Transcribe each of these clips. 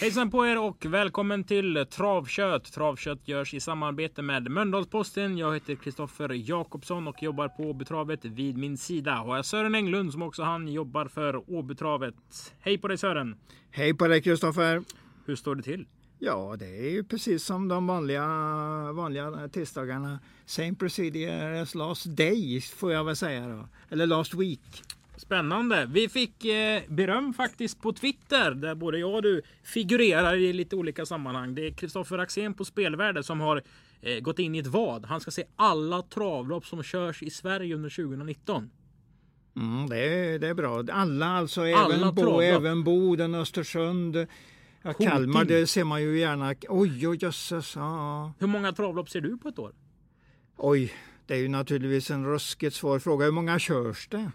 Hejsan på er och välkommen till Travkött. Travkött görs i samarbete med Mölndalsposten. Jag heter Kristoffer Jakobsson och jobbar på Åbytravet. Vid min sida har jag Sören Englund som också han jobbar för Åbytravet. Hej på dig Sören! Hej på dig Kristoffer! Hur står det till? Ja, det är ju precis som de vanliga, vanliga tisdagarna. Same procedure as last day får jag väl säga då. Eller last week. Spännande! Vi fick eh, beröm faktiskt på Twitter där både jag och du figurerar i lite olika sammanhang. Det är Kristoffer Axén på Spelvärde som har eh, gått in i ett vad. Han ska se alla travlopp som körs i Sverige under 2019. Mm, det, är, det är bra. Alla alltså, Alla även, Bo, även Boden, Östersund, ja, Kalmar, det ser man ju gärna. Oj, oj, jösses. Ja. Hur många travlopp ser du på ett år? Oj, det är ju naturligtvis en ruskigt svår fråga. Hur många körs det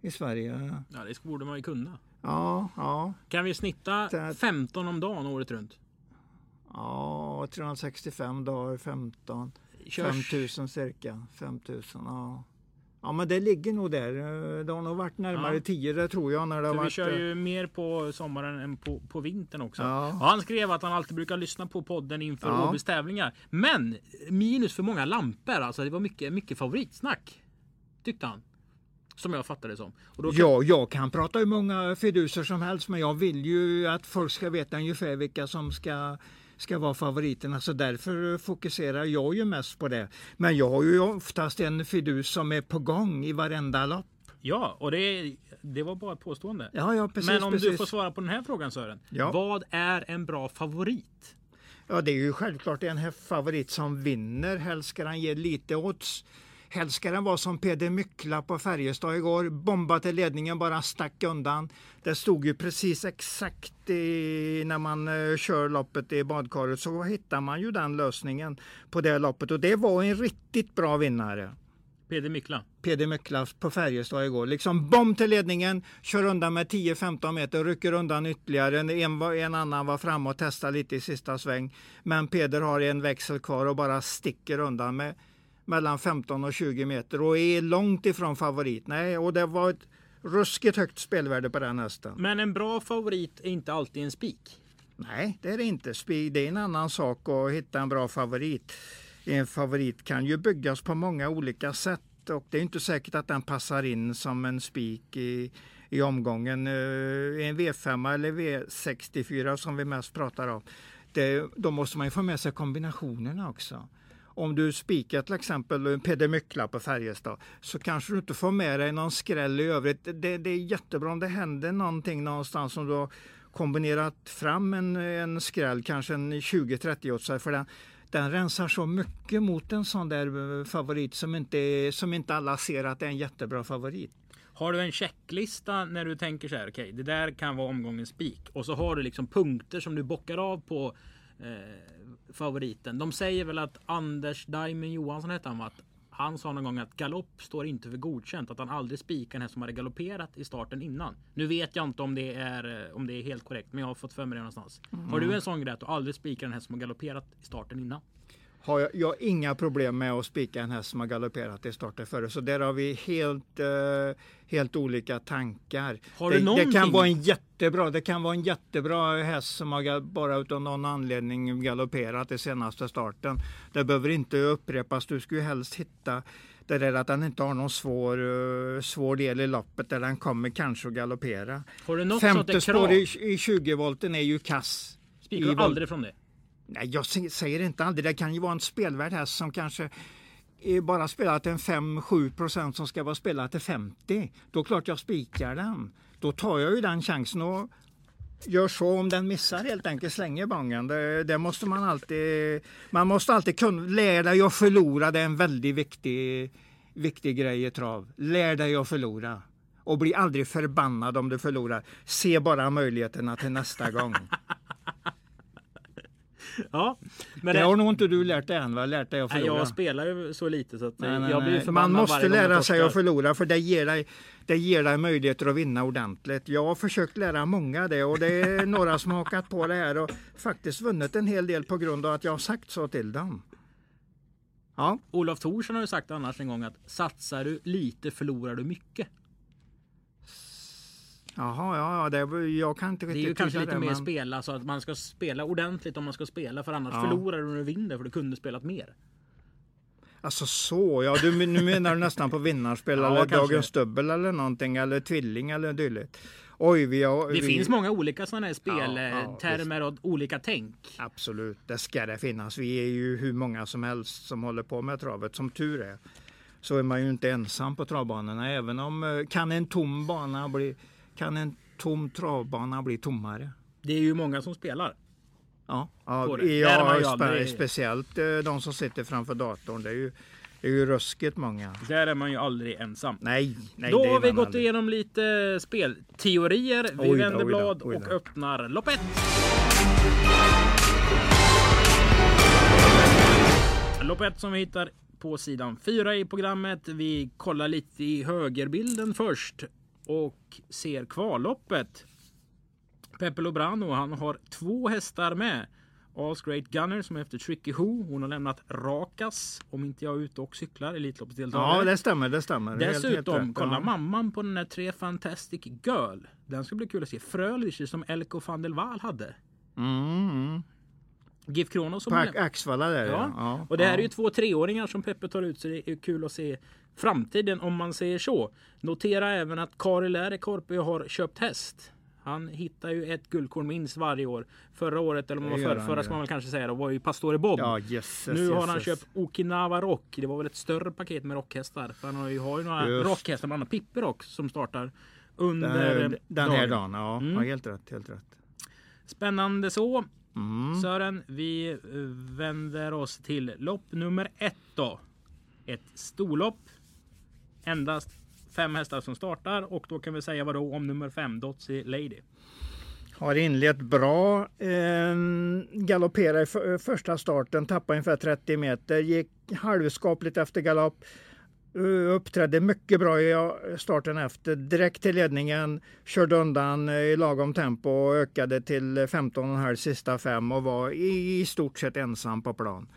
i Sverige? Ja, det borde man ju kunna. Ja, ja, Kan vi snitta Det- 15 om dagen året runt? ja, 365 dagar, 15. Körs, 5000 cirka. 5000, ja. Ja men det ligger nog där. Eh, Det har nog varit närmare Ja. 10 det tror jag när det har för vi varit. kör eh, ju mer på sommaren än på, på vintern också. Ja. Och han skrev att han alltid brukar lyssna på podden inför Ja. Åbys tävlingar. Men minus för många lampor. Alltså det var mycket, mycket favoritsnack. Tyckte han. Som jag fattade det som. Och då kan, Ja, jag kan prata hur många fiduser som helst men jag vill ju att folk ska veta ungefär vilka som ska ska vara favoriterna så därför fokuserar jag ju mest på det. Men jag har ju oftast en fidus som är på gång i varenda lopp. ja, och det, det var bara ett påstående. Ja, ja precis. Men om precis. du får svara på den här frågan Sören. Ja. Vad är en bra favorit? Ja, det är ju självklart en favorit som vinner. Helst ska den ge lite odds. Helst ska den vara som Peder Myckla på Färjestad igår. Bomba till ledningen, bara stack undan. Det stod ju precis exakt i, när man eh, kör loppet i badkaret så hittar man ju den lösningen på det loppet och det var en riktigt bra vinnare. Peder Mikla. Peder Myckla på Färjestad igår. Liksom bomb till ledningen, kör undan med 10-15 meter, rycker undan ytterligare. En, en annan var framme och testade lite i sista sväng. Men Peder har en växel kvar och bara sticker undan med mellan 15 och 20 meter och är långt ifrån favorit. Nej, och det var ett ruskigt högt spelvärde på den hästen. Men en bra favorit är inte alltid en spik. Nej, det är det inte. Spe- Det är en annan sak att hitta en bra favorit. En favorit kan ju byggas på många olika sätt och det är inte säkert att den passar in som en spik i, i omgången. Eh, En V5 eller V64 som vi mest pratar om. Det, då måste man ju få med sig kombinationerna också. Om du spikar till exempel Peder Myckla på Färjestad så kanske du inte får med dig någon skräll i övrigt. Det, det är jättebra om det händer någonting någonstans som du har kombinerat fram en, en skräll, kanske en 20-30 åt sig. För den, den rensar så mycket mot en sån där eh, favorit som inte, som inte alla ser att det är en jättebra favorit. Har du en checklista när du tänker så här, okej, det där kan vara omgångens spik. Och så har du liksom punkter som du bockar av på eh, favoriten. De säger väl att Anders Diamond Johansson hette han va? Att Han sa någon gång att galopp står inte för godkänt. Att han aldrig spikar en häst som hade galopperat i starten innan. Nu vet jag inte om det är, eh, om det är helt korrekt, men jag har fått för mig det någonstans. Har du en sån grej att du aldrig spikar en häst som har galopperat i starten innan? Har jag, jag har inga problem med att spika en häst som har galopperat i starten före. Så där har vi helt, eh, helt olika tankar. Har det, det kan vara en jättebra, det kan vara en jättebra häst som har bara utav någon anledning galopperat i senaste starten. Det behöver inte upprepas. Du skulle helst hitta det där att den inte har någon svår, eh, svår del i loppet där den kommer kanske att galoppera. Femte spår i, i 20 volten är ju kass. Spikar du aldrig från det? Nej, jag säger inte aldrig. Det kan ju vara en spelvärd häst som kanske är bara spelar till en 5-7 procent som ska vara spelad till 50. Då är klart jag spikar den. Då tar jag ju den chansen och gör så om den missar helt enkelt slänger bongen. Det, det måste man alltid. Man måste alltid kunna lära dig att förlora. Det är en väldigt viktig, viktig grej i trav. Lär dig att förlora. Och bli aldrig förbannad om du förlorar. Se bara möjligheterna till nästa gång. Ja, men Det har nog inte du lärt dig än va? Lärt dig att nej, förlora? jag spelar ju så lite så att Nej, nej, jag blir nej. förbannad Man måste lära sig att förlora för det ger, dig, det ger dig möjligheter att vinna ordentligt. Jag har försökt lära många det och det är några som har hakat på det här och faktiskt vunnit en hel del på grund av att jag har sagt så till dem. Ja, Olof Thorsson har ju sagt annars en gång att satsar du lite förlorar du mycket. Jaha, ja, ja det, jag kan inte Det är riktigt ju kanske lite det, mer men- spela så att man ska spela ordentligt om man ska spela för annars Ja. förlorar du när du vinner för du kunde spelat mer. Alltså så, ja du, nu menar du nästan på vinnarspel Ja, eller kanske. Dagens Dubbel eller någonting eller Tvilling eller dylikt. Oj, vi har... Det vi, finns många olika sådana här Ja, ja, speltermer och olika tänk. Absolut, det ska det finnas. Vi är ju hur många som helst som håller på med travet, som tur är. Så är man ju inte ensam på travbanorna, även om eh, kan en tom bana bli, kan en tom travbana bli tommare? Det är ju många som spelar. Ja, ja, ja spe, aldrig- speciellt eh, de som sitter framför datorn. Det är ju, det är ju ruskigt många. Där är man ju aldrig ensam. Nej, nej Då har vi gått aldrig. igenom lite spelteorier. Vi Oj vänder oj blad oj och öppnar lopp ett. Lopp ett som vi hittar på sidan 4 i programmet. Vi kollar lite i högerbilden först och ser kvalloppet. Peppe Lobrano, han har två hästar med. All's Great Gunner som är efter Tricky Who. Hon har lämnat Rakas om inte jag är ute och cyklar. Elitloppsdeltagare. Ja, det stämmer, det stämmer. Helt- helt Dessutom, rätt, kolla ja. mamman på den här tre Fantastic Girl. Den ska bli kul att se. Frölich som Elko van der Waal hade. Mm, mm. GIF Kronos På Ax- Axvalla där Ja. ja. Och det här ja. är ju två treåringar som Peppe tar ut så det är kul att se framtiden om man säger så. Notera även att Kari Lärekorpi har köpt häst. Han hittar ju ett guldkorn minst varje år. Förra året, eller om det var förra, ska man väl kanske säga, då, var ju Pastore Bob. Ja, jösses, nu har han köpt Okinawa Rock. Det var väl ett större paket med rockhästar. För han har ju, har ju några Just. rockhästar, bland annat Pippi Rock som startar under Den, eh, den här dagen, ja. Mm. ja. Helt rätt, helt rätt. Spännande så. Mm. Sören, vi eh, vänder oss till lopp nummer ett då. Ett storlopp. Endast fem hästar som startar och då kan vi säga vad då om nummer fem, Dotsy Lady. Har inlett bra. Eh, galopperade i för, första starten, tappade ungefär 30 meter. Gick halvskapligt efter galopp. Eh, uppträdde mycket bra i eh, starten efter. Direkt till ledningen. Körde undan eh, i lagom tempo och ökade till 15,5 sista fem och var i, stort sett ensam på plan.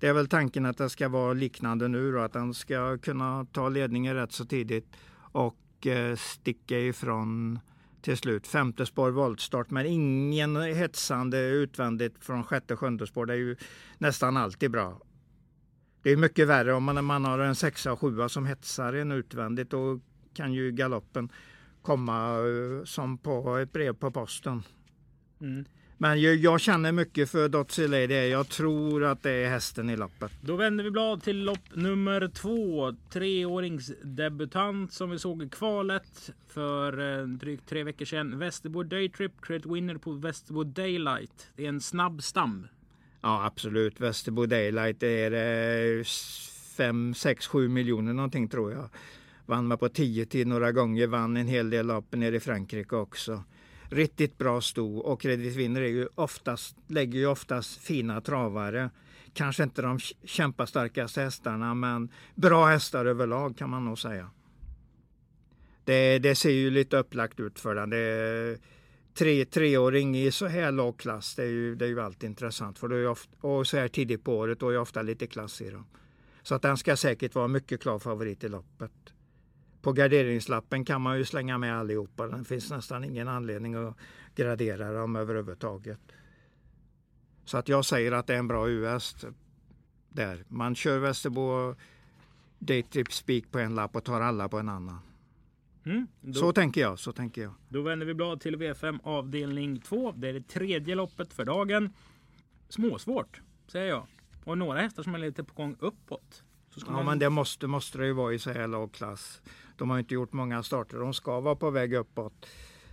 Det är väl tanken att det ska vara liknande nu då, att han ska kunna ta ledningen rätt så tidigt och sticka ifrån till slut. Femte spår voltstart men ingen hetsande utvändigt från sjätte sjunde spår. Det är ju nästan alltid bra. Det är mycket värre om man, man har en sexa och sjua som hetsar en utvändigt. Då kan ju galoppen komma eh, som på ett brev på posten. Mm. Men jag, jag känner mycket för Dotsy Lady. Jag tror att det är hästen i loppet. Då vänder vi blad till lopp nummer två. Treåringsdebutant som vi såg i kvalet för eh, drygt tre veckor sedan. Västerbo Daytrip, Credit Winner på Västerbo Daylight. Det är en snabb stam. Ja absolut. Västerbo Daylight är eh, 5, 6, 7 miljoner någonting tror jag. Vann man på 10 till några gånger. Vann en hel del lopp nere i Frankrike också. Riktigt bra sto och Credit Winner är ju oftast, lägger ju oftast fina travare. Kanske inte de kämpastarkaste hästarna men bra hästar överlag kan man nog säga. Det, det ser ju lite upplagt ut för den. Det är tre, treåring i så här låg klass, det är ju, det är ju alltid intressant. För då är ofta, och så här tidigt på året, då är jag ofta lite klass i dem. Så att den ska säkert vara mycket klar favorit i loppet. På garderingslappen kan man ju slänga med allihopa. Det finns nästan ingen anledning att gradera dem överhuvudtaget. Så att jag säger att det är en bra US där. Man kör Västerbo Daytrip Speak på en lapp och tar alla på en annan. Mm. Då, Så tänker jag, så tänker jag. då vänder vi blad till V5 avdelning 2. Det är det tredje loppet för dagen. Småsvårt, säger jag. Och några hästar som är lite på gång uppåt. Ja, man... men det måste, måste det ju vara i så här låg klass. De har inte gjort många starter. De ska vara på väg uppåt.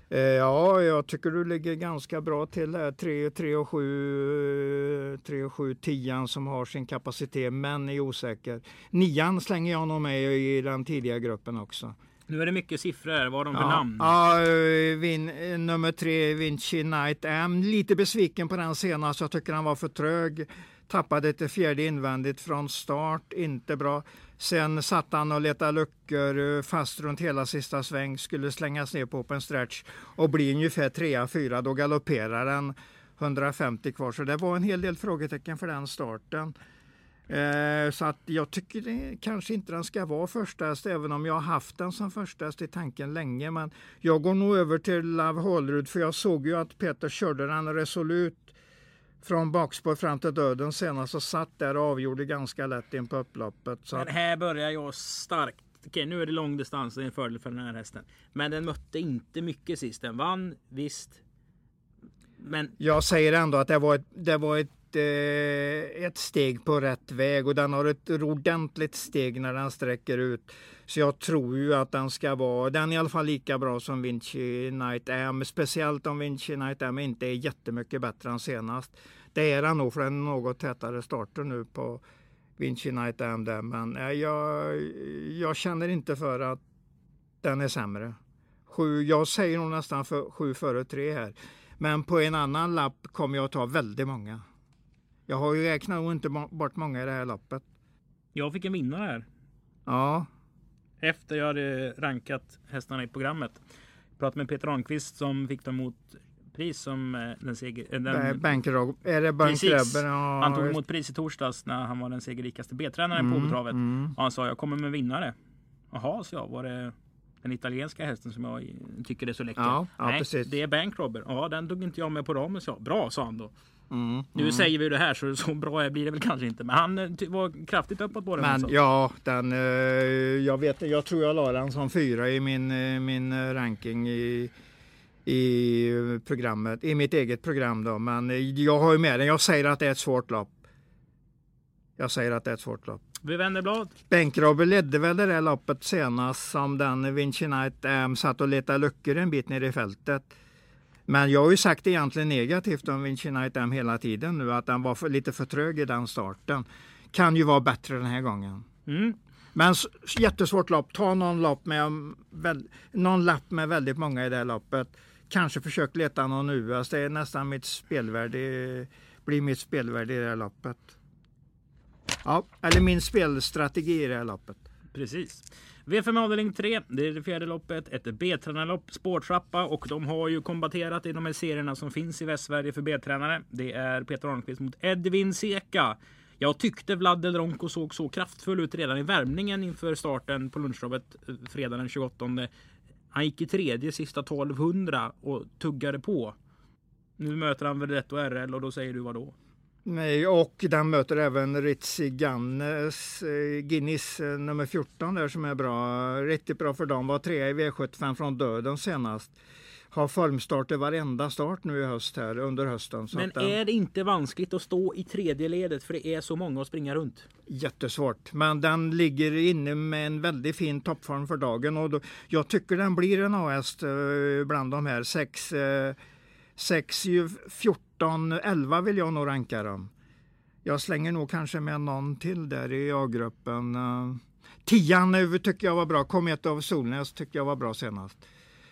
Eh, ja, jag tycker du ligger ganska bra till här. 3, 3 och 7, 3 och 7, 10 som har sin kapacitet men är osäker. Nian slänger jag nog med i den tidiga gruppen också. Nu är det mycket siffror. Vad har de för Ja, namn? ja eh, vin, eh, nummer tre, Vinci Knight Am. Lite besviken på den senast. Jag tycker han var för trög. Tappade till fjärde invändigt från start. Inte bra. Sen satt han och letade luckor eh, fast runt hela sista sväng. Skulle slängas ner på open stretch och bli ungefär trea, fyra. Då galopperar den 150 kvar. Så det var en hel del frågetecken för den starten. Eh, så att jag tycker det, kanske inte den ska vara första häst, även om jag har haft den som första häst i tanken länge. Men jag går nog över till Love Holrud för jag såg ju att Peter körde den resolut från bakspår fram till döden senast och satt där och avgjorde ganska lätt in på upploppet. Så Men här börjar jag starkt. Okej, nu är det lång distans. Det är en fördel för den här hästen. Men den mötte inte mycket sist. Den vann, visst. Men jag säger ändå att det var ett, det var ett, Eh, ett steg på rätt väg och den har ett ordentligt steg när den sträcker ut. Så jag tror ju att den ska vara, den är i alla fall lika bra som Vinci Night Am. Speciellt om Vinci Night Am inte är jättemycket bättre än senast. Det är den nog för den något tätare starter nu på Vinci Night Am där. Men eh, jag, jag känner inte för att den är sämre. Sju, jag säger nog nästan för, sju före tre här. Men på en annan lapp kommer jag att ta väldigt många. Jag har ju räknat inte bort många i det här loppet. jag fick en vinnare här. Ja, Efter jag hade rankat hästarna i programmet. Jag pratade med Peter Ahnqvist som fick ta emot pris som eh, den seger... eh, Den, Bankrog, är det Precis. Bankrubber? Ja, han tog emot pris i torsdags när han var den segerrikaste B-tränaren på Mm, Åbytravet. mm. Och han sa jag kommer med vinnare. Jaha, så jag. Var det den italienska hästen som jag tycker är så läcker? Ja, ja, Nej, precis. det är Bankrobber. Ja, den tog inte jag med på ramen så. Bra, sa han då. Mm, Nu mm. säger vi det här så, så bra blir det väl kanske inte. Men han eh, var kraftigt uppåt på den. Men ja, den, eh, jag, vet, jag tror jag la den som fyra i min, eh, min ranking i, i programmet, i mitt eget program då. Men jag har ju med den. Jag säger att det är ett svårt lopp. Jag säger att det är ett svårt lopp. Vi vänder blad. Bänkrobber ledde väl det där loppet senast som den Vinci Knight Am satt och letade luckor en bit ner i fältet. Men jag har ju sagt egentligen negativt om Vinci Knight Am hela tiden nu att den var för, lite för trög i den starten. Kan ju vara bättre den här gången. Mm. Men jättesvårt lopp. Ta någon, lopp med, väl, någon lapp med väldigt många i det här loppet. Kanske försök leta någon US. Det är nästan mitt spelvärde. Blir mitt spelvärde i det här loppet. Ja, eller min spelstrategi i det här loppet. Precis. V5 avdelning 3, det är det fjärde loppet. Ett B-tränarlopp, spårtrappa och de har ju kombaterat i de här serierna som finns i Västsverige för B-tränare. Det är Peter Arnqvist mot Edvin Seka. Jag tyckte Vlad Del Ronco såg så kraftfull ut redan i värmningen inför starten på lunchloppet eh, fredagen den 28. Han gick i tredje sista 1200 och tuggade på. Nu möter han Verdetto RL och då säger du vad då? Nej, och den möter även Ritzi Gannes, eh, Guinness eh, nummer 14 där som är bra. Riktigt bra för dem. Var trea i V75 från döden senast. Har formstart i varenda start nu i höst här under hösten. Men den, är det inte vanskligt att stå i tredje ledet för det är så många att springa runt? Jättesvårt, men den ligger inne med en väldigt fin toppform för dagen och då, jag tycker den blir en A-häst eh, bland de här 6, 14, 11 vill jag nog ranka dem. Jag slänger nog kanske med någon till där i A-gruppen. Eh, tian tycker jag var bra, Komet av Solnäs tycker jag var bra senast.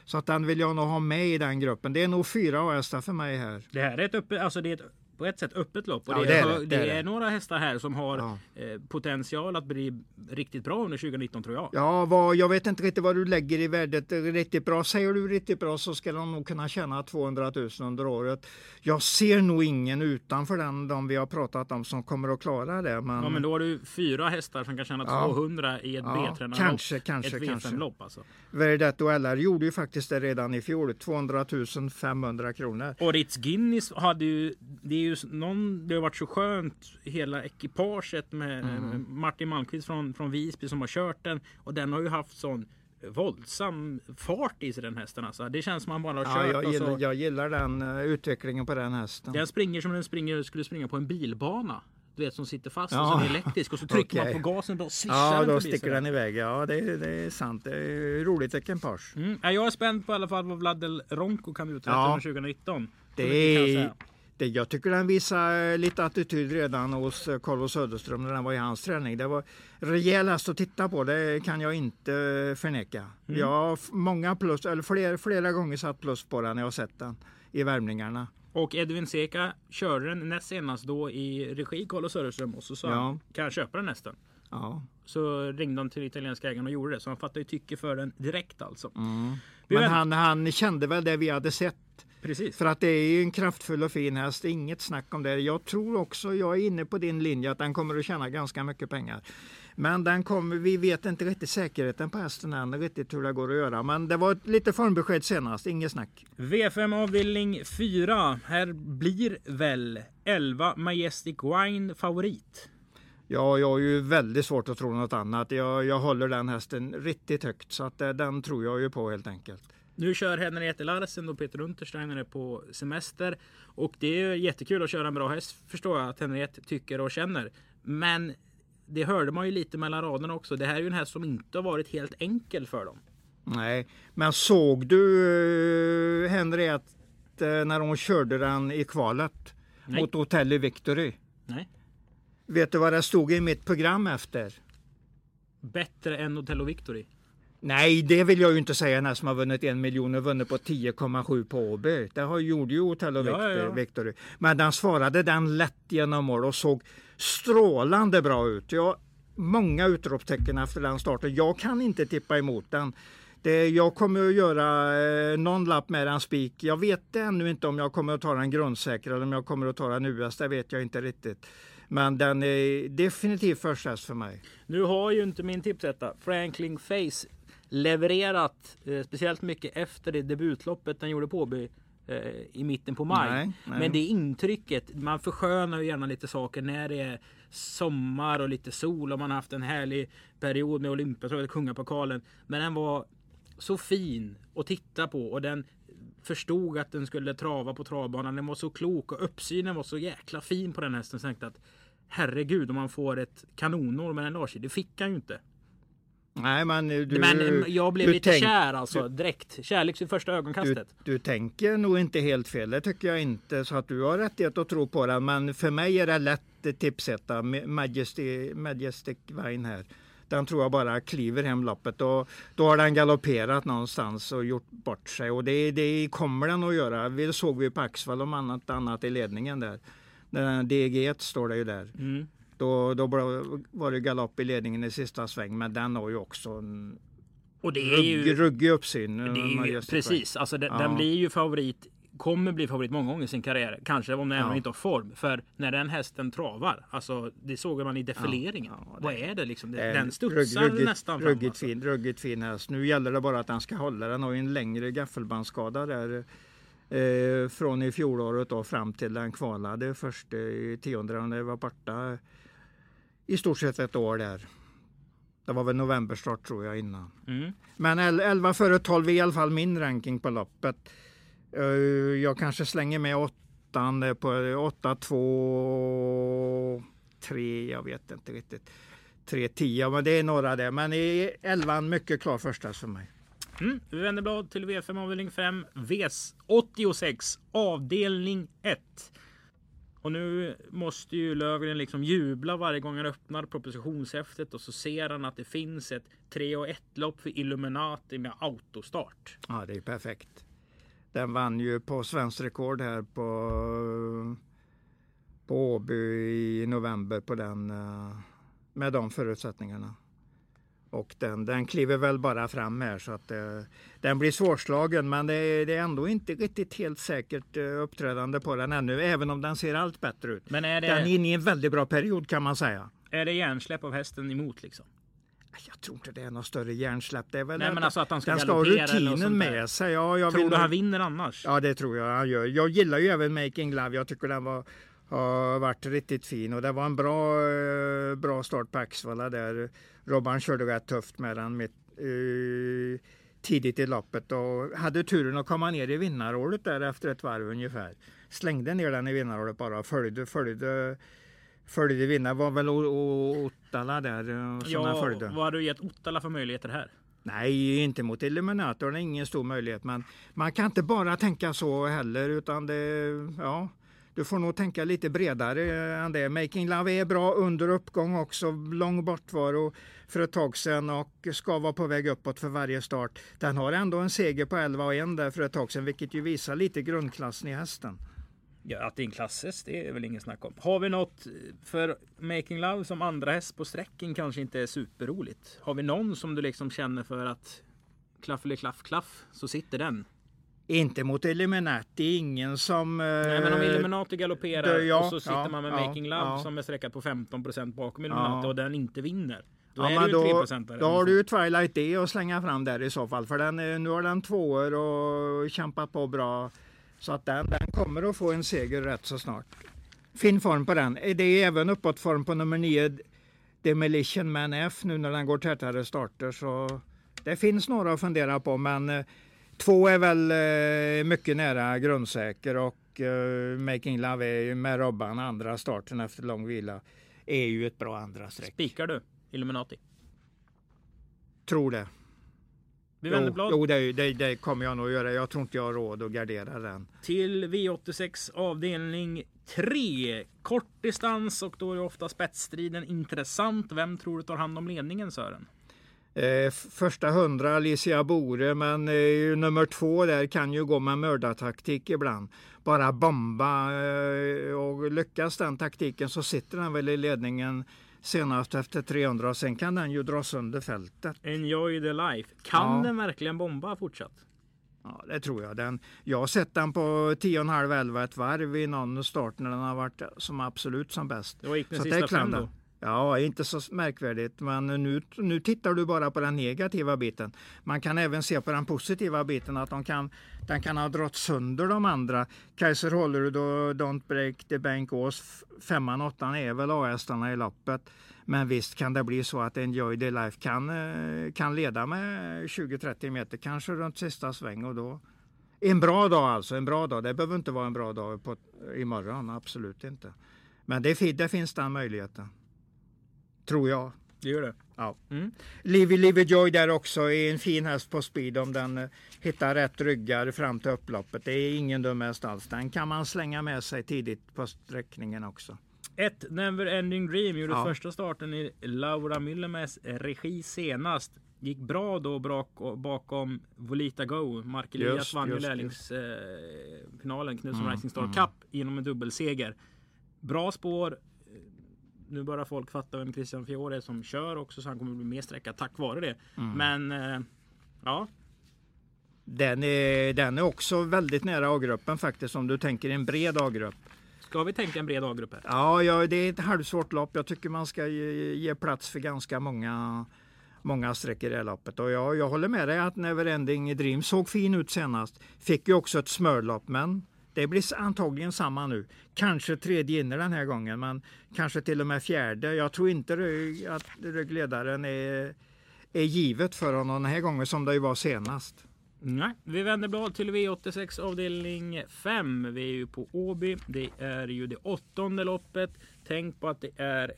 Så att den vill jag nog ha med i den gruppen. Det är nog fyra A-hästar för mig här. Det här är ett upp, alltså det är ett, på ett sätt öppet lopp. Och Ja, det, det är, är det, hö- det är det är det. några hästar här som har Ja. eh, potential att bli riktigt bra under 2019 tror jag. Ja, vad, jag vet inte riktigt vad du lägger i värdet riktigt bra. Säger du riktigt bra så ska de nog kunna tjäna 200 000 under året. Jag ser nog ingen utanför den, de vi har pratat om, som kommer att klara det. Men, Ja men då har du fyra hästar som kan tjäna Ja. 200 i ett Ja, B-tränarlopp. kanske, kanske, Ett kanske. V5-lopp alltså. Verdetto LR gjorde ju faktiskt det redan i fjol, 200 500 kronor. Och Ritz Guinness hade ju, det är ju någon, det har varit så skönt hela ekipaget med Mm. Martin Malmqvist från, från Visby som har kört den. Och den har ju haft sån våldsam fart i sig den hästen alltså. Det känns som man bara har Ja, kört jag, och gillar, jag gillar den eh, utvecklingen på den hästen. Den springer som den springer, skulle springa på en bilbana. Du vet som sitter fast Ja. och som är elektrisk och så trycker Okej. man på gasen och då svischar Ja, den då förbi sticker så. den iväg. Ja, det, är- det är sant. Det är roligt ekipage. Mm. Ja, Jag är spänd på i alla fall vad Vlad Del Ronco kan uträtta Ja. under 2019. Så Det jag är, det, jag tycker den visar lite attityd redan hos eh, Carlos Söderström när den var i hans träning. Det var rejäl häst att titta på, det kan jag inte förneka. Mm. Jag har många plus, eller flera, flera gånger satt plus på den när jag har sett den i värmningarna. Och Edvin Seka körde den näst senast då i regi Carlos Söderström och så sa Ja. han kan jag köpa den nästan? Ja. Så ringde han till italienska ägaren och gjorde det. Så han fattade ju tycke för den direkt alltså. Mm. Men han, han kände väl det vi hade sett. Precis. För att det är ju en kraftfull och fin häst, inget snack om det. Jag tror också, jag är inne på din linje, att den kommer att tjäna ganska mycket pengar. Men den kommer, vi vet inte riktigt säkerheten på hästen än, riktigt hur det går att göra. Men det var ett lite formbesked senast, inget snack. V5 avdelning 4. Här blir väl 11 Majestic Wine favorit. Ja, jag har ju väldigt svårt att tro något annat. Jag, jag håller den hästen riktigt högt, så att eh, den tror jag ju på helt enkelt. Nu kör Henriette Larsen och Peter Untersteiner på semester. Och det är jättekul att köra en bra häst förstår jag att Henriette tycker och känner. Men det hörde man ju lite mellan raderna också. Det här är ju en häst som inte har varit helt enkel för dem. Nej, men såg du uh, Henriette när hon körde den i kvalet Nej. mot Hotel Victory? Nej. Vet du vad det stod i mitt program efter? Bättre än Otello Victory. Nej, det vill jag ju inte säga. Den som har vunnit en miljon och vunnit på 10,7 på Åby. Det har, gjorde ju Hotel och Ja, Victor, ja, ja. Victory. Men den svarade den lätt genom mål och såg strålande bra ut. Jag, många utropstecken efter den starten. Jag kan inte tippa emot den. Det, jag kommer att göra eh, någon lapp med en spik. Jag vet ännu inte om jag kommer att ta den grundsäkra eller om jag kommer att ta den US. Det vet jag inte riktigt. Men den är definitivt första häst för mig. Nu har ju inte min tipsetta Franklin Face levererat eh, speciellt mycket efter det debutloppet den gjorde på Åby eh, i mitten på maj. Nej, nej. Men det intrycket, man förskönar ju gärna lite saker när det är sommar och lite sol och man har haft en härlig period med Olympiatravet, Kungapokalen. Men den var så fin att titta på och den förstod att den skulle trava på travbanan. Den var så klok och uppsynen var så jäkla fin på den hästen. Så jag tänkte att herregud om man får ett kanonår med en Larsi. Det fick han ju inte. Nej, men du, Men eh, jag blev du lite tänk- kär alltså direkt. Kärlek vid första Du, ögonkastet. du tänker nog inte helt fel, det tycker jag inte. Så att du har rättighet att tro på den. Men för mig är det lätt tipsetta. Ma- Majesty, Majestic Vine här. Den tror jag bara kliver hem loppet och då har den galopperat någonstans och gjort bort sig. Och det, det kommer den att göra. Det såg vi på Axvall om annat, annat i ledningen där. Den DG1 står det ju där. Mm. Då, då var det galopp i ledningen i sista sväng. Men den har ju också en Och det är ju... ruggig uppsyn. Det är ju precis, alltså den, Ja. den blir ju favorit. Kommer bli favorit många gånger i sin karriär. Kanske om den Ja. inte har form. För när den hästen travar, alltså det såg man i defileringen. Ja, ja, Vad är det liksom? Det, Eh, den studsar rugg- ruggigt- nästan fram. Ruggigt Alltså. fin, ruggigt fin häst. Nu gäller det bara att den ska hålla. Den har ju en längre gaffelbandsskada där. Eh, från i fjolåret då fram till den kvalade först i tionde. Den var borta i stort sett ett år där. Det var väl novemberstart tror jag innan. Mm. Men el- 11 före 12 är i alla fall min ranking på loppet. Eh, Jag kanske slänger med åttan eh, på 8, 2, 3, jag vet inte riktigt. 3, 10, men det är några där. Men i 11 mycket klar första för mig. Mm. Vi vänder blad till V5 avdelning 5. V86 avdelning 1. Och nu måste ju Lövgren liksom jubla varje gång han öppnar propositionshäftet och så ser han att det finns ett 3 och 1 lopp för Illuminati med autostart. Ja, det är perfekt. Den vann ju på svenskt rekord här på, på Åby i november på den, eh, med de förutsättningarna. Och den, den kliver väl bara fram här så att eh, den blir svårslagen men det är, det är ändå inte riktigt helt säkert eh, uppträdande på den ännu även om den ser allt bättre ut. Men är Den är det, inne i en väldigt bra period kan man säga. är det hjärnsläpp av hästen emot liksom? Jag tror inte det är något större hjärnsläpp. Det är väl Nej, men alltså att han ska den ska ha rutinen med sig. Ja, jag Tror vill du han vinner annars? Ja, det tror jag han gör. Jag gillar ju även Making Love. Jag tycker den var, har varit riktigt fin och det var en bra, eh, bra start på Axvalla där. Robban körde rätt tufft med den mitt, eh, tidigt i loppet och hade turen att komma ner i vinnarhålet där efter ett varv ungefär. Slängde ner den i vinnarhålet bara och följde, följde, följde vinnare. var väl Ottala där eh, som Ja, följde. vad har du gett Ottala för möjligheter här? Nej, inte mot Illuminator. Det är ingen stor möjlighet. Men man kan inte bara tänka så heller. Utan det, ja, du får nog tänka lite bredare än det. Making Love är bra under uppgång också, lång bortvaro för ett tag sedan och ska vara på väg uppåt för varje start. Den har ändå en seger på 11 och 1 där för ett tag sedan, vilket ju visar lite grundklassen i hästen. Ja, att det är en klasshäst, det är väl ingen snack om. Har vi något för Making Love som andra häst på sträcken kanske inte är superroligt. Har vi någon som du liksom känner för att klaff eller klaff klaff så sitter den? Inte mot Illuminati, ingen som... Nej men om eh, Illuminati galopperar det- ja, och så sitter ja, man med ja, Making Love som är sträckad på 15% bakom Illuminati och den inte vinner. Då Ja, är men det då, 3% då har du ju Twilight D att slänga fram där i så fall. För den, är- nu har den tvåor och kämpat på bra. Så att den, den kommer att få en seger rätt så snart. Fin form på den. Det är även uppåtform på nummer 9 Demolition Man F nu när den går tätare starter. Så det finns några att fundera på men eh, två är väl eh, mycket nära grundsäker och eh, Making Love är ju med Robban andra starten efter lång vila. Är ju ett bra andra streck. Spikar du Illuminati? Tror det. Vi vänder blad jo det, det, det kommer jag nog göra. Jag tror inte jag har råd att gardera den. till V86 avdelning 3. Kort distans och då är ofta spetsstriden intressant. Vem tror du tar hand om ledningen Sören? Eh, första hundra Alicia Bore, men eh, nummer två där kan ju gå med mördartaktik ibland. Bara bomba eh, och lyckas den taktiken så sitter den väl i ledningen senast efter 300 och sen kan den ju dra sönder fältet. Enjoy the life. Kan Ja. den verkligen bomba fortsatt? Ja, det tror jag. Den, jag har sett den på 10,5-11 ett varv i någon start när den har varit som absolut som bäst. Det var gick den Så sista det är fem då. Ja, inte så märkvärdigt. Men nu, nu tittar du bara på den negativa biten. Man kan även se på den positiva biten att de kan, den kan ha dragit sönder de andra. Kaiser Hollerud och Don't Break the Bank Ås, femman, åttan är väl A-hästarna i loppet. Men visst kan det bli så att Enjoy the Life kan, eh, kan leda med 20-30 meter, kanske runt sista sväng och då en bra dag alltså, en bra dag. Det behöver inte vara en bra dag på, imorgon, absolut inte. Men det, det finns den möjligheten. Tror jag. Det gör det. Ja. Mm. Livy Livy Joy där också är en fin häst på speed om den eh, hittar rätt ryggar fram till upploppet. Det är ingen dum häst alls. Den kan man slänga med sig tidigt på sträckningen också. Ett Never Ending Dream gjorde Ja. första starten i Laura Myllemers regi senast. Gick bra då bakom Volita Go. Mark Elias Just, vann ju lärlingsfinalen, Knutsson Mm, Rising Star mm. Cup genom en dubbelseger. Bra spår. Nu börjar folk fatta vem Christian Fiore är som kör också så han kommer bli mer sträckad tack vare det. Mm. Men eh, ja, Den är, den är också väldigt nära A-gruppen faktiskt om du tänker en bred A-grupp. ska vi tänka en bred A-grupp? Ja, ja, det är ett halvsvårt lopp. Jag tycker man ska ge, ge plats för ganska många, många streck i det här loppet. Och jag, jag håller med dig att Neverending Dream såg fin ut senast. Fick ju också ett smörlopp, men det blir antagligen samma nu. Kanske tredje inne den här gången, men kanske till och med fjärde. Jag tror inte rygg- att ryggledaren är, är givet för honom den här gången som det ju var senast. Nej, vi vänder blad till V86 avdelning 5. Vi är ju på Åby. Det är ju det åttonde loppet. Tänk på att det är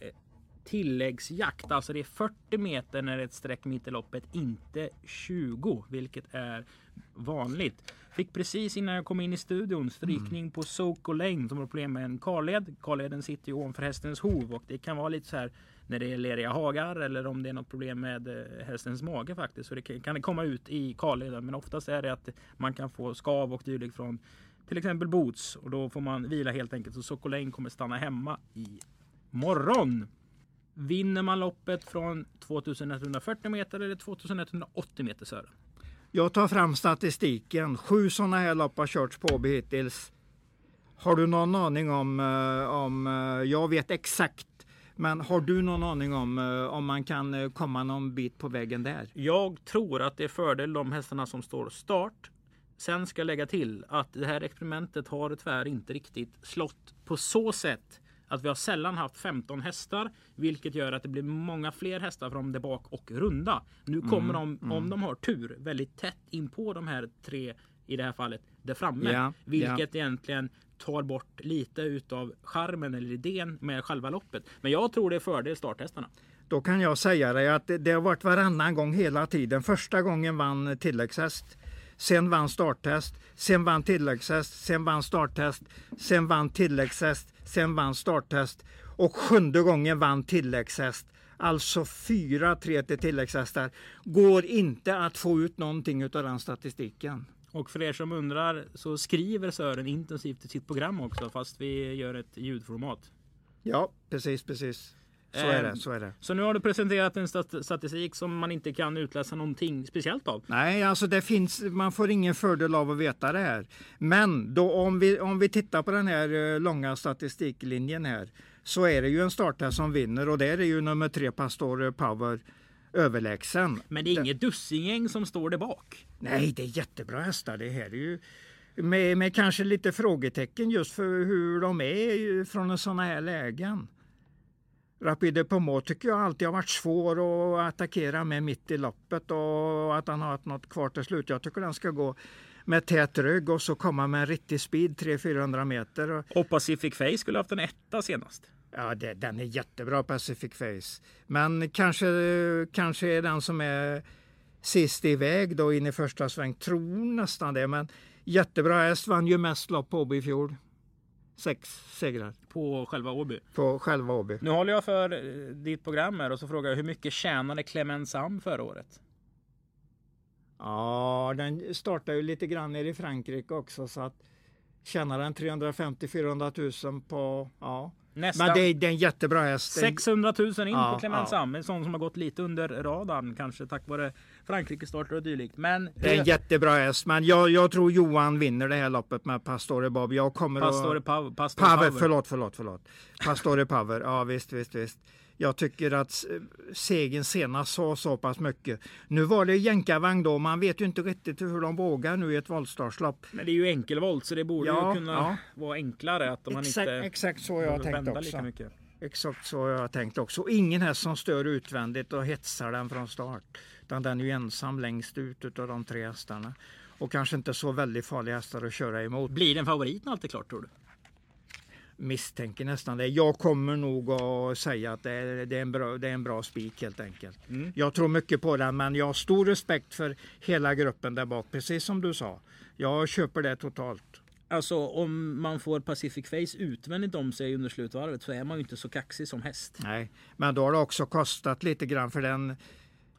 tilläggsjakt. Alltså det är 40 meter när det är ett streck mitt i loppet. Inte 20, vilket är vanligt. Fick precis innan jag kom in i studion strykning på Soko Lane som har problem med en karled. Karleden sitter ju ovanför hästens hov och det kan vara lite så här när det är leriga hagar eller om det är något problem med eh, hästens mage faktiskt. Så det kan, kan det komma ut i karleden. Men oftast är det att man kan få skav och dylikt från till exempel boots och då får man vila helt enkelt. Så Soko Lane kommer stanna hemma i morgon. Vinner man loppet från 2140 meter eller 2180 meter Sören? Jag tar fram statistiken. Sju sådana här lopp har körts på Åby hittills. Har du någon aning om, eh, om eh, jag vet exakt, men har du någon aning om eh, om man kan komma någon bit på vägen där? Jag tror att det är fördel de hästarna som står start. Sen ska jag lägga till att det här experimentet har tyvärr inte riktigt slått på så sätt att vi har sällan haft 15 hästar, vilket gör att det blir många fler hästar från det bak och runda. Nu kommer de, om de har tur, väldigt tätt in på de här tre, i det här fallet, där framme. Ja, vilket egentligen tar bort lite utav charmen eller idén med själva loppet. Men jag tror det är fördel starthästarna. Då kan jag säga dig att det, det har varit varannan gång hela tiden. Första gången vann tilläggshäst sen vann starttest, sen vann tilläggshäst, sen vann starttest, sen vann tilläggshäst, sen vann starttest och sjunde gången vann tilläggshäst. Alltså 4-3 till tilläggshästar. Går inte att få ut någonting av den statistiken. Och för er som undrar så skriver Sören intensivt i sitt program också fast vi gör ett ljudformat. Ja, precis, precis. Så är det, så är det. Så nu har du presenterat en stat- statistik som man inte kan utläsa någonting speciellt av. Nej, alltså det finns, man får ingen fördel av att veta det här. Men då om vi, om vi tittar på den här eh, långa statistiklinjen här så är det ju en starthäst som vinner och där är ju nummer tre Pastor Power överlägsen. Men det är inget dussingäng som står där bak. Nej, det är jättebra hästar. Det här är ju med, med kanske lite frågetecken just för hur de är från sådana här lägen. Rapide Pomo tycker jag alltid har varit svår att attackera med mitt i loppet och att han har haft något kvar till slut. Jag tycker den ska gå med tät rygg och så komma med en riktig speed 300-400 meter. Och Pacific Face skulle haft en etta senast. Ja, det, den är jättebra Pacific Face. Men kanske, kanske är den som är sist iväg då in i första sväng. Tror nästan det. Men jättebra häst. Vann ju mest lopp på Åby i fjol. Sex segrar På själva Åby. på själva Åby. Nu håller jag för eh, ditt program här och så frågar jag hur mycket tjänade Clement Sam förra året? Ja, den startar ju lite grann nere i Frankrike också så att tjänar den 350-400 000 på, ja. Nästa. Men det är, det är en jättebra häst. Det är en- 600 000 in Ja, på Clement ja. Sam. En sån som har gått lite under radarn kanske tack vare Frankrike-starter och dylikt. Men Det är en jättebra häst, men jag, jag tror Johan vinner det här loppet med Pastore Bob. Jag kommer Pastore att... Pav, Pastore Paver, förlåt, förlåt, förlåt. Pastore Power, ja visst, visst, visst. Jag tycker att segern senast sa så pass mycket. Nu var det jänkarvagn då, man vet ju inte riktigt hur de vågar nu i ett voltstartslopp. Men det är ju enkelvolt så det borde Ja, ju kunna ja. vara enklare att man Exakt, inte exakt så jag tänkt också. lika mycket. Exakt så har jag tänkt också. Och Ingen häst som stör utvändigt och hetsar den från start. Utan den är ju ensam längst ut av de tre hästarna. Och kanske inte så väldigt farliga hästar att köra emot. Blir den favoriten alltid klart tror du? Misstänker nästan det. Jag kommer nog att säga att det är, det är en bra, det är en bra spik helt enkelt. Mm. Jag tror mycket på den men jag har stor respekt för hela gruppen där bak. Precis som du sa. Jag köper det totalt. Alltså om man får Pacific Face utvändigt om sig under slutvarvet så är man ju inte så kaxig som häst. Nej, men då har det också kostat lite grann för den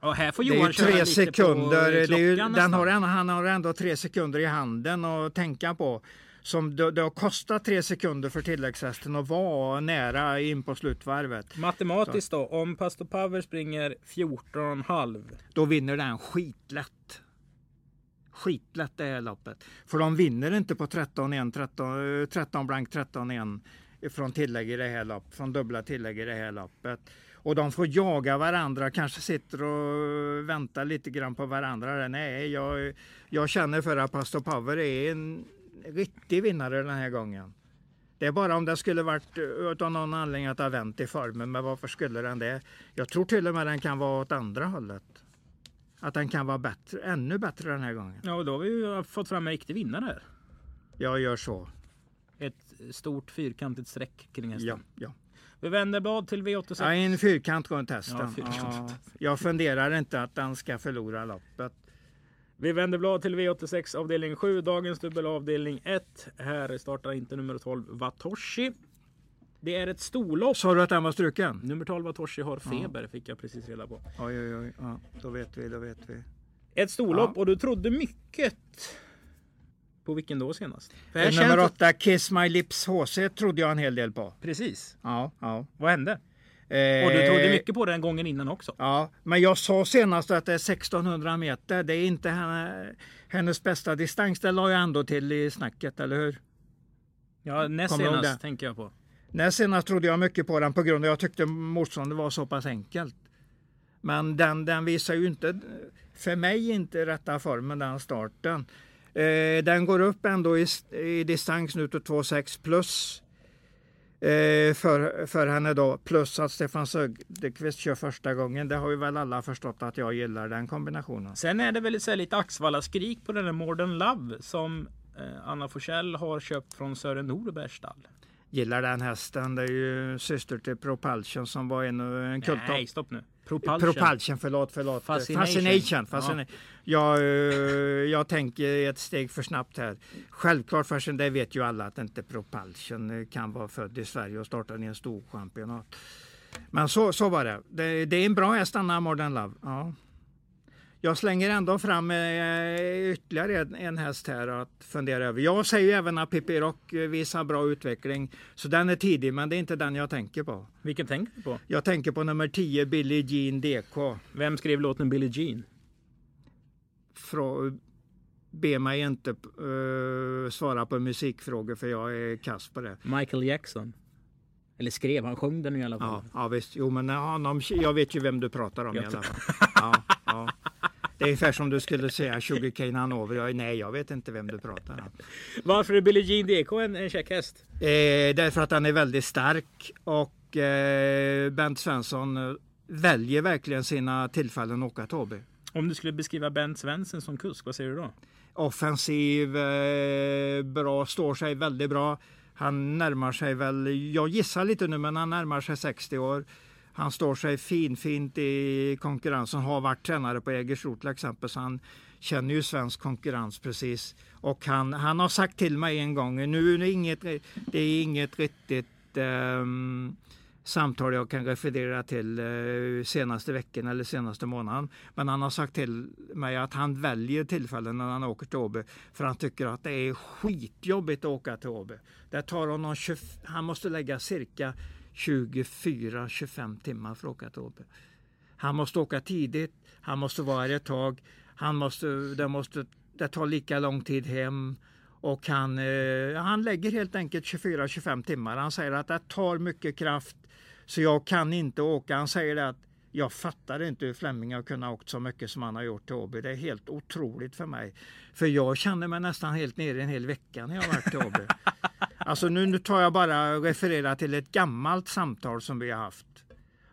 Och här får Det är Johan ju tre sekunder. Det är ju, den har, han har ändå tre sekunder i handen att tänka på. Som det, det har kostat tre sekunder för tilläggshästen att vara nära in på slutvarvet. Matematiskt då, om Pastor Power springer 14,5. Då vinner den skitlätt. Skitlätt det här loppet. För de vinner inte på 13-1, 13, 13 blank 13-1 från tillägg i det här loppet, från dubbla tillägg i det här loppet. Och de får jaga varandra, kanske sitter och väntar lite grann på varandra. Nej, jag, jag känner för att Pastor Power är en riktig vinnare den här gången. Det är bara om det skulle varit eh, av någon anledning att det har vänt i formen, men varför skulle den det? Jag tror till och med den kan vara åt andra hållet. Att den kan vara bättre, ännu bättre den här gången. Ja, och då har vi ju fått fram en riktig vinnare här. Jag gör så. Ett stort fyrkantigt streck kring hästen. Ja, ja. Vi vänder blad till V86. Ja, en fyrkant runt hästen. Ja, fyrkant. Ja, jag funderar inte att den ska förlora loppet. Vi vänder blad till V86 avdelning 7, dagens dubbel avdelning 1. Här startar inte nummer 12 Vatoshi. Det är ett storlopp. Sa du att den var struken? Nummer 12 Vatoshi har feber, fick jag precis reda på. Oj, oj, oj. Ja, då vet vi, då vet vi. Ett storlopp Ja. och du trodde mycket. På vilken då senast? Nummer känns- åtta, Kiss My Lips HC, trodde jag en hel del på. Precis. Ja, ja. Vad hände? Eh, Och du trodde mycket på den gången innan också. Ja, men jag sa senast att det är 1600 meter. Det är inte henne, hennes bästa distans. Det la jag ändå till i snacket, eller hur? Ja, näst Kommer senast tänker jag på. Näst senast trodde jag mycket på den på grund av att jag tyckte motståndet var så pass enkelt. Men den, den visar ju inte, för mig inte rätta formen den starten. Eh, den går upp ändå i, i distans nu till 2,6 plus. Eh, för, för henne då, plus att Stefan Söderqvist kör första gången. Det har ju väl alla förstått att jag gillar den kombinationen. Sen är det väl så lite Axvalla-skrik på den där Modern Love som eh, Anna Forsell har köpt från Sören Norbergs stall. Gillar den hästen. Det är ju syster till Propulsion som var en, en kult. Nej, stopp nu. Propulsion. Propulsion, förlåt, förlåt. Fascination. Fascination. Fascination. Jag, eh, jag tänker ett steg för snabbt här. Självklart, fascination, det vet ju alla att inte Propulsion eh, kan vara född i Sverige och starta i en stor championat. Men så, så var det. det. Det är en bra häst, Anna Modern Love. Ja. Jag slänger ändå fram eh, ytterligare en, en häst här att fundera över. Jag säger ju även att Pippi Rock eh, visar bra utveckling. Så den är tidig, men det är inte den jag tänker på. Vilken tänker du på? Jag tänker på nummer 10, Billie Jean DK. Vem skrev låten Billie Jean? Frå, be mig inte uh, svara på musikfrågor för jag är kass på det. Michael Jackson. Eller skrev, han sjöng den i alla fall. Ja, ja visst. Jo, men honom, jag vet ju vem du pratar om i alla fall. Ja. Det är ungefär som du skulle säga Sugarcane Hanover. Jag, nej, jag vet inte vem du pratar om. Varför är Billie Jean DK en, en käck häst? Eh, därför att han är väldigt stark och eh, Bent Svensson eh, väljer verkligen sina tillfällen att åka Tåby. Om du skulle beskriva Bent Svensson som kusk, vad säger du då? Offensiv, eh, bra, står sig väldigt bra. Han närmar sig väl, jag gissar lite nu, men han närmar sig 60 år. Han står sig finfint i konkurrensen, har varit tränare på Jägersro till exempel, så han känner ju svensk konkurrens precis. Och han, han har sagt till mig en gång, nu är det inget, det är inget riktigt um, samtal jag kan referera till uh, senaste veckan eller senaste månaden. Men han har sagt till mig att han väljer tillfällen när han åker till Åby för han tycker att det är skitjobbigt att åka till Åby. Det tar honom 20, han måste lägga cirka 24-25 timmar för att åka till Åby. Han måste åka tidigt, han måste vara här ett tag, han måste, det, måste, det tar lika lång tid hem och han, eh, han lägger helt enkelt 24-25 timmar. Han säger att det tar mycket kraft så jag kan inte åka. Han säger att jag fattar inte hur Flemming har kunnat åkt så mycket som han har gjort till Åby. Det är helt otroligt för mig. För jag känner mig nästan helt nere en hel vecka när jag har varit till Åby. Alltså nu, nu tar jag bara referera till ett gammalt samtal som vi har haft.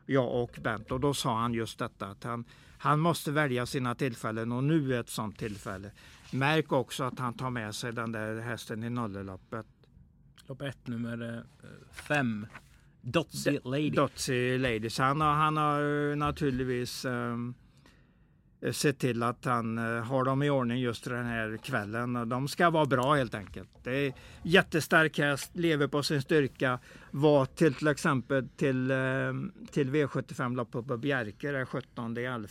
Jag och Bent och då sa han just detta att han, han måste välja sina tillfällen och nu är ett sånt tillfälle. Märk också att han tar med sig den där hästen i nolleloppet. Lopp 1 nummer 5. Dotsy Lady. Dotsy Lady. Så han har, han har naturligtvis um, Eh, se till att han eh, har dem i ordning just den här kvällen. De ska vara bra helt enkelt. Det är jättestark häst, lever på sin styrka. Var till till exempel till, eh, till V75-loppet på Bjerke den 17 11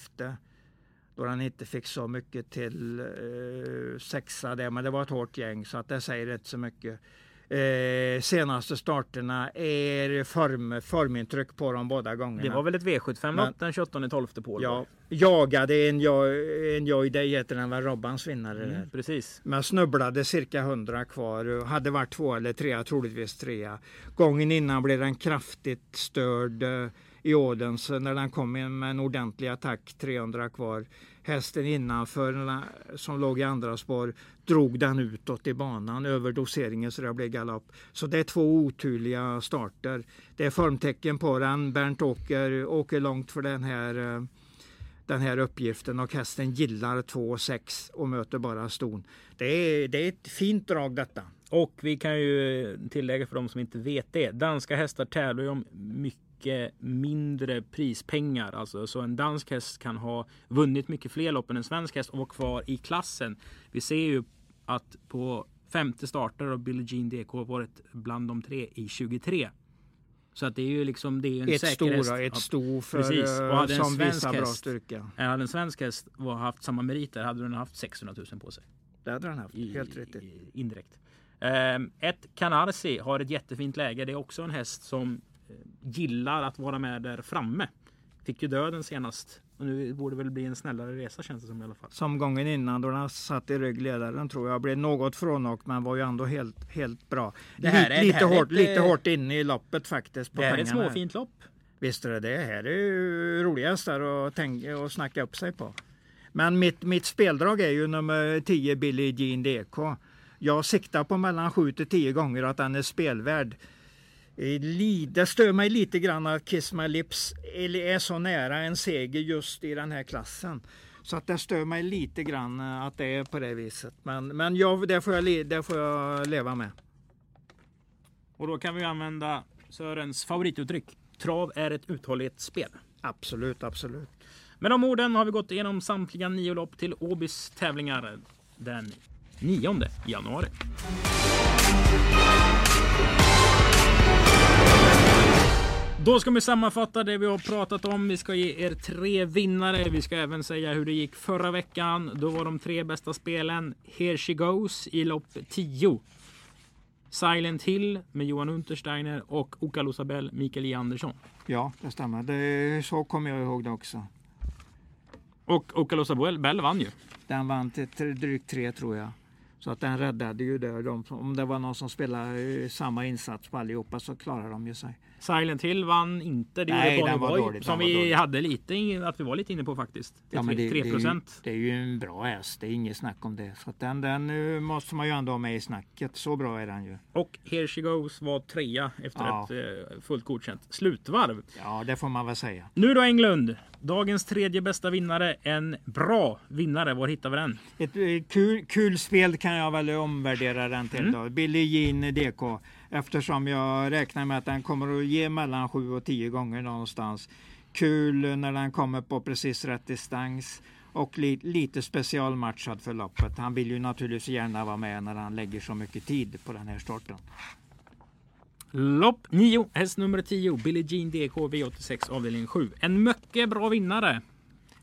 då han inte fick så mycket till eh, sexa där, men det var ett hårt gäng så att det säger inte så mycket eh, senaste starterna är form, formintryck på dem båda gångerna. Det var väl ett V75-lopp den 28 12 på Ja, jagade en Joy, det heter den väl, Robbans vinnare. Mm, precis. Men snubblade cirka 100 kvar. Hade varit två eller trea, troligtvis trea. Gången innan blev den kraftigt störd eh, i Odense när den kom in med en ordentlig attack 300 kvar hästen innanför som låg i andra spår drog den utåt i banan över doseringen så det blev galopp. Så det är två oturliga starter. Det är formtecken på den. Bernt åker, åker långt för den här eh, den här uppgiften och hästen gillar 2,6 och möter bara ston. Det är, det är ett fint drag detta. Och vi kan ju tillägga för de som inte vet det. Danska hästar tävlar ju om mycket mycket mindre prispengar. Alltså, så en dansk häst kan ha vunnit mycket fler lopp än en svensk häst och vara kvar i klassen. Vi ser ju att på femte starter har Billie Jean DK varit bland de tre i 23. Så att det är ju liksom det är en ett säker stora. Ett sto för, Precis. Och hade en som svensk visar bra häst, styrka. Hade en svensk häst haft samma meriter hade den haft 600 000 på sig. Det hade den haft, I, helt riktigt. Indirekt. Um, ett Canarsi har ett jättefint läge. Det är också en häst som gillar att vara med där framme. Fick ju döden senast. Och nu borde det väl bli en snällare resa känns det som i alla fall. Som gången innan då han satt i ryggledaren tror jag blev något frånåkt men var ju ändå helt, helt bra. Det här är, lite, det här hårt, ett, lite hårt inne i loppet faktiskt. På det här pengarna. är ett småfint lopp. Visst är det det. Här är ju roliga hästar att, tänka, och snacka upp sig på. Men mitt, mitt speldrag är ju nummer 10 Billie Jean DK. Jag siktar på mellan 7 till 10 gånger att den är spelvärd. Det stör mig lite grann att Kiss My Lips är så nära en seger just i den här klassen. Så att det stör mig lite grann att det är på det viset. Men, men jag, det, får jag, det får jag leva med. Och då kan vi använda Sörens favorituttryck. Trav är ett uthållighetsspel. Absolut, absolut. Med de orden har vi gått igenom samtliga nio lopp till Åbys tävlingar den 9 januari. Då ska vi sammanfatta det vi har pratat om. Vi ska ge er tre vinnare. Vi ska även säga hur det gick förra veckan. Då var de tre bästa spelen Here She Goes i lopp 10. Silent Hill med Johan Untersteiner och Okalosabell Mikael J Andersson. Ja, det stämmer. Det, så kommer jag ihåg det också. Och Okalosabell vann ju. Den vann till drygt tre tror jag. Så att den räddade ju det. De, om det var någon som spelade eh, samma insats på allihopa så klarade de ju sig. Silent Hill vann inte. Det Nej, gjorde Bonnie Boy, som vi dålig. hade lite att vi var lite inne på faktiskt. Det är men det, 3 det, är ju, procent. det är ju en bra häst. Det är inget snack om det. Så den, den måste man ju ändå ha med i snacket. Så bra är den ju. Och Here She Goes var trea efter Ja. ett eh, fullt godkänt slutvarv. Ja, det får man väl säga. Nu då Englund. Dagens tredje bästa vinnare. En bra vinnare. Var hittar vi den? Ett eh, kul, kul spel kan jag väl omvärdera den till Mm. då. Billie Jean DK. Eftersom jag räknar med att den kommer att ge mellan 7 och 10 gånger någonstans. Kul när den kommer på precis rätt distans. Och li, lite specialmatchad för loppet. Han vill ju naturligtvis gärna vara med när han lägger så mycket tid på den här starten. Lopp 9. Häst nummer 10. Billie Jean DK V86 avdelning 7. En mycket bra vinnare.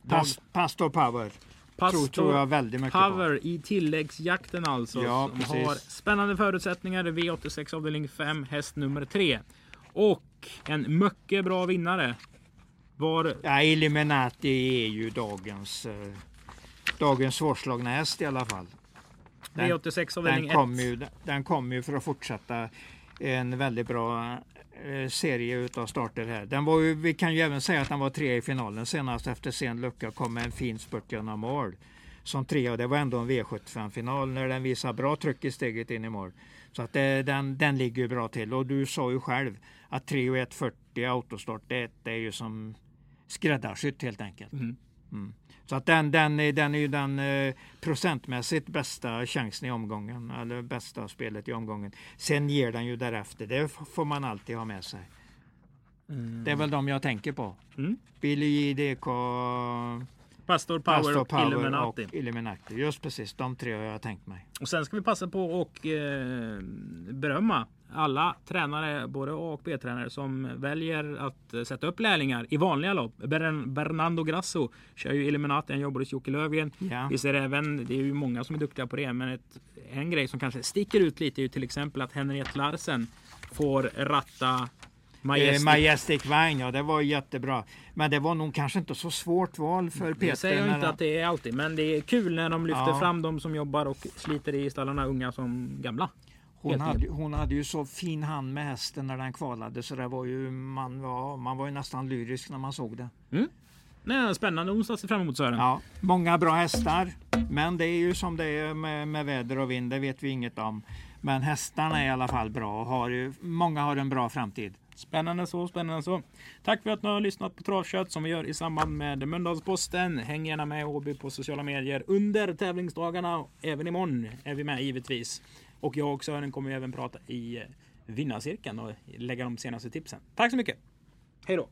Pass, Pastor Power. Tror, tror jag väldigt mycket på. Power i tilläggsjakten alltså. Ja, som precis. har spännande förutsättningar. V86 avdelning 5, häst nummer 3. Och en mycket bra vinnare. Var Ja, Illuminati är ju dagens, eh, dagens svårslagna häst i alla fall. Den- V86 avdelning Den 1. kommer ju, den kommer ju för att fortsätta en väldigt bra Eh, serie utav starter här. Den var ju, vi kan ju även säga att den var tre i finalen senast efter sen lucka kom med en fin spurt genom mål. Som trea, det var ändå en V75-final när den visar bra tryck i steget in i mål. Så att det, den, den ligger ju bra till. Och du sa ju själv att 3 och 140 autostart, det, det är ju som skräddarsytt helt enkelt. Mm. Mm. Så att den, den, är- den är ju den eh, procentmässigt bästa chansen i omgången. Eller bästa spelet i omgången. Sen ger den ju därefter. Det får man alltid ha med sig. Det är väl de jag tänker på. Mm. Billy DK, Pastor Power, Pastor och Power Illuminati. och Illuminati. Just precis, de tre har jag tänkt mig. Och sen ska vi passa på och eh, berömma alla tränare, både A och B-tränare som väljer att eh, sätta upp lärlingar i vanliga lopp. Bern- Bernardo Grasso kör ju Illuminati, han jobbar hos Jocke Löfgren. Ja. Vi ser även, det är ju många som är duktiga på det, men ett, en grej som kanske sticker ut lite är ju till exempel att Henriette Larsen får ratta Eh, Majestic. Majestic Vine, ja det var jättebra. Men det var nog kanske inte så svårt val för Peter. det säger jag inte han- att det är alltid, men det är kul när de lyfter Ja. fram de som jobbar och sliter i stallarna, unga som gamla. Hon hade, hon hade ju så fin hand med hästen när den kvalade så det var ju, man, var, man var ju nästan lyrisk när man såg det. Nej, spännande onsdag att se fram emot Sören. Ja, många bra hästar, men det är ju som det är med, med väder och vind, det vet vi inget om. Men hästarna är i alla fall bra och har ju, många har en bra framtid. Spännande så, spännande så. Tack för att ni har lyssnat på Travkött som vi gör i samband med Mölndalsposten. Häng gärna med Åby på sociala medier under tävlingsdagarna. Även imorgon är vi med givetvis. Och jag och Sören kommer ju även prata i eh, vinnarcirkeln och lägga de senaste tipsen. Tack så mycket! Hej då!